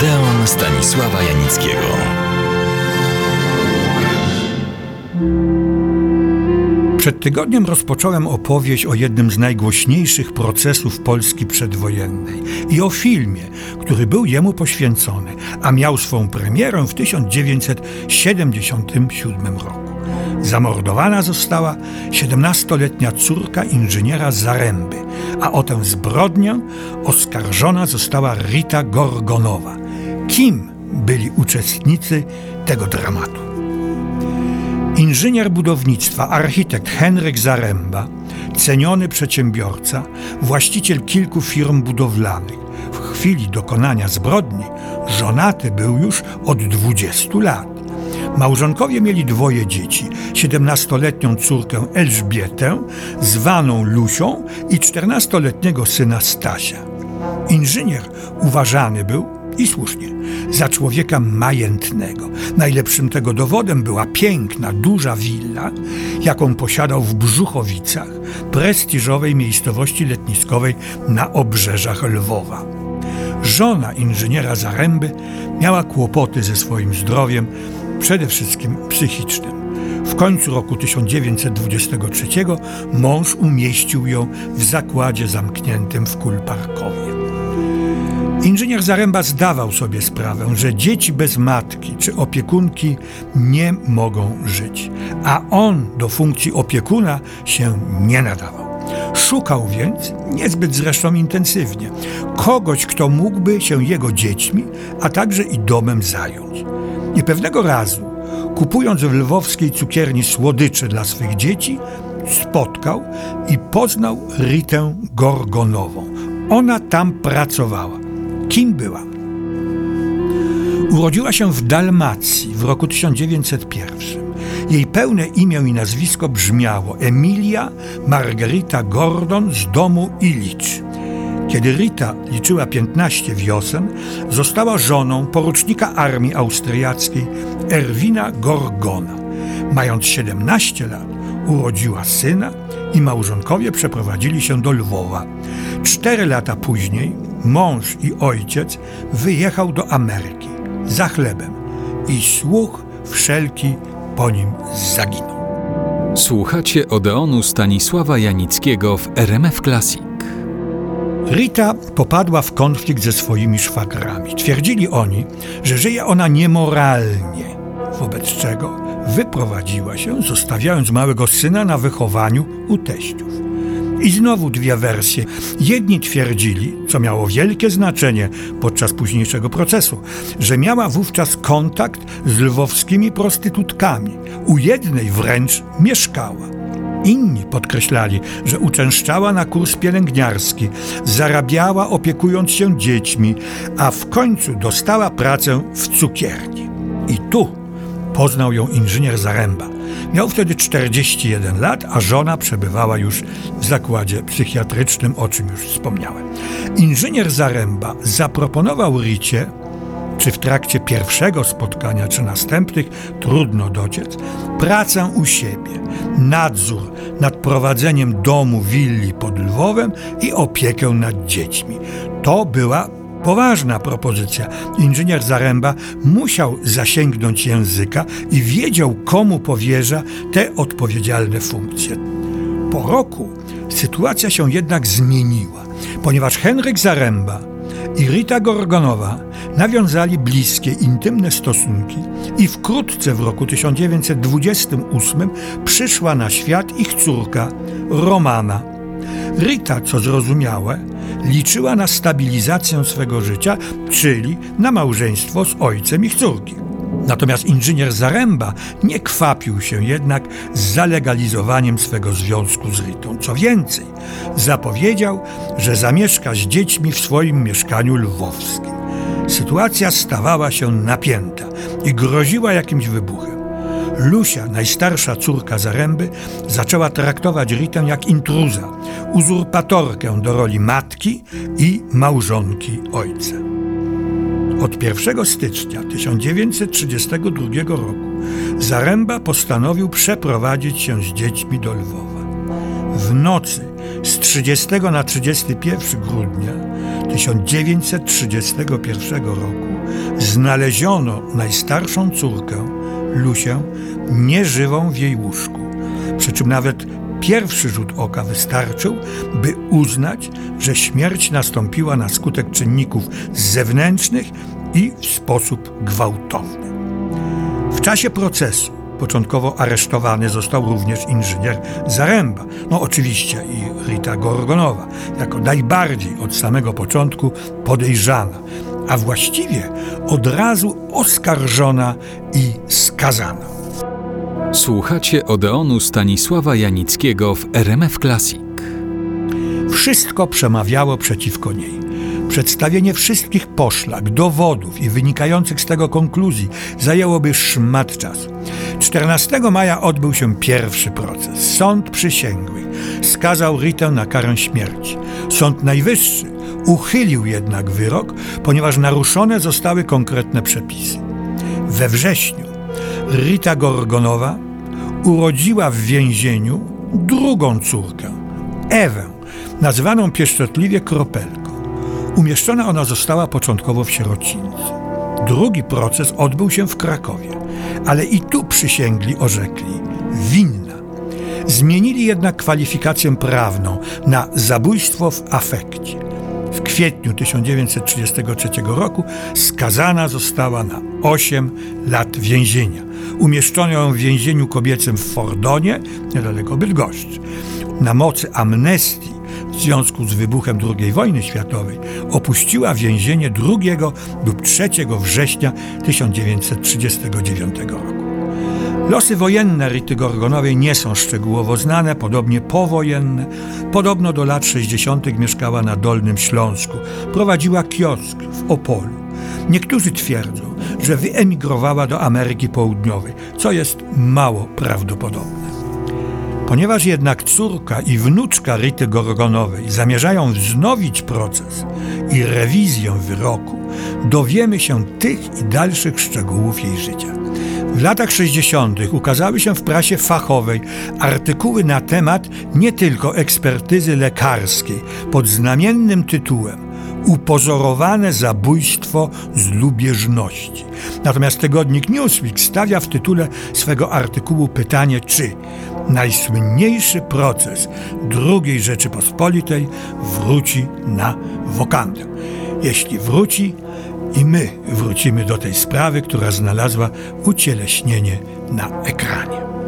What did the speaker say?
Odeon Stanisława Janickiego. Przed tygodniem rozpocząłem opowieść o jednym z najgłośniejszych procesów Polski przedwojennej i o filmie, który był jemu poświęcony, a miał swą premierę w 1977 roku. Zamordowana została 17-letnia córka inżyniera Zaręby, a o tę zbrodnię oskarżona została Rita Gorgonowa. Kim byli uczestnicy tego dramatu? Inżynier budownictwa, architekt Henryk Zaręba, ceniony przedsiębiorca, właściciel kilku firm budowlanych. W chwili dokonania zbrodni żonaty był już od 20 lat. Małżonkowie mieli dwoje dzieci: 17-letnią córkę Elżbietę, zwaną Lusią, i 14-letniego syna Stasia. Inżynier uważany był i słusznie, za człowieka majętnego. Najlepszym tego dowodem była piękna, duża willa, jaką posiadał w Brzuchowicach, prestiżowej miejscowości letniskowej na obrzeżach Lwowa. Żona inżyniera Zaręby miała kłopoty ze swoim zdrowiem, przede wszystkim psychicznym. W końcu roku 1923 mąż umieścił ją w zakładzie zamkniętym w Kulparkowie. Inżynier Zaręba zdawał sobie sprawę, że dzieci bez matki czy opiekunki nie mogą żyć, a on do funkcji opiekuna się nie nadawał. Szukał więc, niezbyt zresztą intensywnie, kogoś, kto mógłby się jego dziećmi, a także i domem zająć. I pewnego razu, kupując w lwowskiej cukierni słodycze dla swych dzieci, spotkał i poznał Ritę Gorgonową. Ona tam pracowała. Kim była? Urodziła się w Dalmacji w roku 1901. Jej pełne imię i nazwisko brzmiało Emilia Margarita Gordon z domu Ilicz. Kiedy Rita liczyła 15 wiosen, została żoną porucznika armii austriackiej Erwina Gorgona. Mając 17 lat, urodziła syna i małżonkowie przeprowadzili się do Lwowa. Cztery lata później mąż i ojciec wyjechał do Ameryki za chlebem i słuch wszelki po nim zaginął. Słuchacie Odeonu Stanisława Janickiego w RMF Classic. Rita popadła w konflikt ze swoimi szwagrami. Twierdzili oni, że żyje ona niemoralnie, wobec czego wyprowadziła się, zostawiając małego syna na wychowaniu u teściów. I znowu dwie wersje. Jedni twierdzili, co miało wielkie znaczenie podczas późniejszego procesu, że miała wówczas kontakt z lwowskimi prostytutkami. U jednej wręcz mieszkała. Inni podkreślali, że uczęszczała na kurs pielęgniarski, zarabiała opiekując się dziećmi, a w końcu dostała pracę w cukierni. I tu poznał ją inżynier Zaręba. Miał wtedy 41 lat, a żona przebywała już w zakładzie psychiatrycznym, o czym już wspomniałem. Inżynier Zaręba zaproponował Ricie, czy w trakcie pierwszego spotkania, czy następnych, trudno dociec, pracę u siebie, nadzór nad prowadzeniem domu willi pod Lwowem i opiekę nad dziećmi. To była Poważna propozycja. Inżynier Zaręba musiał zasięgnąć języka i wiedział, komu powierza te odpowiedzialne funkcje. Po roku sytuacja się jednak zmieniła, ponieważ Henryk Zaręba i Rita Gorgonowa nawiązali bliskie, intymne stosunki i wkrótce w roku 1928 przyszła na świat ich córka Romana. Rita, co zrozumiałe, liczyła na stabilizację swego życia, czyli na małżeństwo z ojcem ich córki. Natomiast inżynier Zaręba nie kwapił się jednak z zalegalizowaniem swego związku z Ritą. Co więcej, zapowiedział, że zamieszka z dziećmi w swoim mieszkaniu lwowskim. Sytuacja stawała się napięta i groziła jakimś wybuchem. Lusia, najstarsza córka Zaręby, zaczęła traktować Ritę jak intruza, uzurpatorkę do roli matki i małżonki ojca. Od 1 stycznia 1932 roku Zaręba postanowił przeprowadzić się z dziećmi do Lwowa. W nocy z 30 na 31 grudnia 1931 roku znaleziono najstarszą córkę, Lusię, nieżywą w jej łóżku. Przy czym nawet pierwszy rzut oka wystarczył, by uznać, że śmierć nastąpiła na skutek czynników zewnętrznych i w sposób gwałtowny. W czasie procesu początkowo aresztowany został również inżynier Zaręba, no oczywiście i Rita Gorgonowa, jako najbardziej od samego początku podejrzana, a właściwie od razu oskarżona i skazana. Słuchacie Odeonu Stanisława Janickiego w RMF Classic. Wszystko przemawiało przeciwko niej. Przedstawienie wszystkich poszlak, dowodów i wynikających z tego konkluzji zajęłoby szmat czasu. 14 maja odbył się pierwszy proces. Sąd przysięgłych skazał Ritę na karę śmierci. Sąd Najwyższy uchylił jednak wyrok, ponieważ naruszone zostały konkretne przepisy. We wrześniu Rita Gorgonowa urodziła w więzieniu drugą córkę, Ewę, nazywaną pieszczotliwie Kropelką. Umieszczona ona została początkowo w sierocińcu. Drugi proces odbył się w Krakowie, ale i tu przysięgli orzekli winna. Zmienili jednak kwalifikację prawną na zabójstwo w afekcie. Kwietniu 1933 roku skazana została na 8 lat więzienia. Umieszczono ją w więzieniu kobiecym w Fordonie, niedaleko Bydgoszczy. Na mocy amnestii w związku z wybuchem II wojny światowej opuściła więzienie 2 lub 3 września 1939 roku. Losy wojenne Rity Gorgonowej nie są szczegółowo znane, podobnie powojenne. Podobno do lat 60. mieszkała na Dolnym Śląsku. Prowadziła kiosk w Opolu. Niektórzy twierdzą, że wyemigrowała do Ameryki Południowej, co jest mało prawdopodobne. Ponieważ jednak córka i wnuczka Rity Gorgonowej zamierzają wznowić proces i rewizję wyroku, dowiemy się tych i dalszych szczegółów jej życia. W latach 60. ukazały się w prasie fachowej artykuły na temat nie tylko ekspertyzy lekarskiej pod znamiennym tytułem Upozorowane zabójstwo z lubieżności. Natomiast tygodnik Newsweek stawia w tytule swego artykułu pytanie, czy najsłynniejszy proces II Rzeczypospolitej wróci na wokandę. Jeśli wróci, i my wrócimy do tej sprawy, która znalazła ucieleśnienie na ekranie.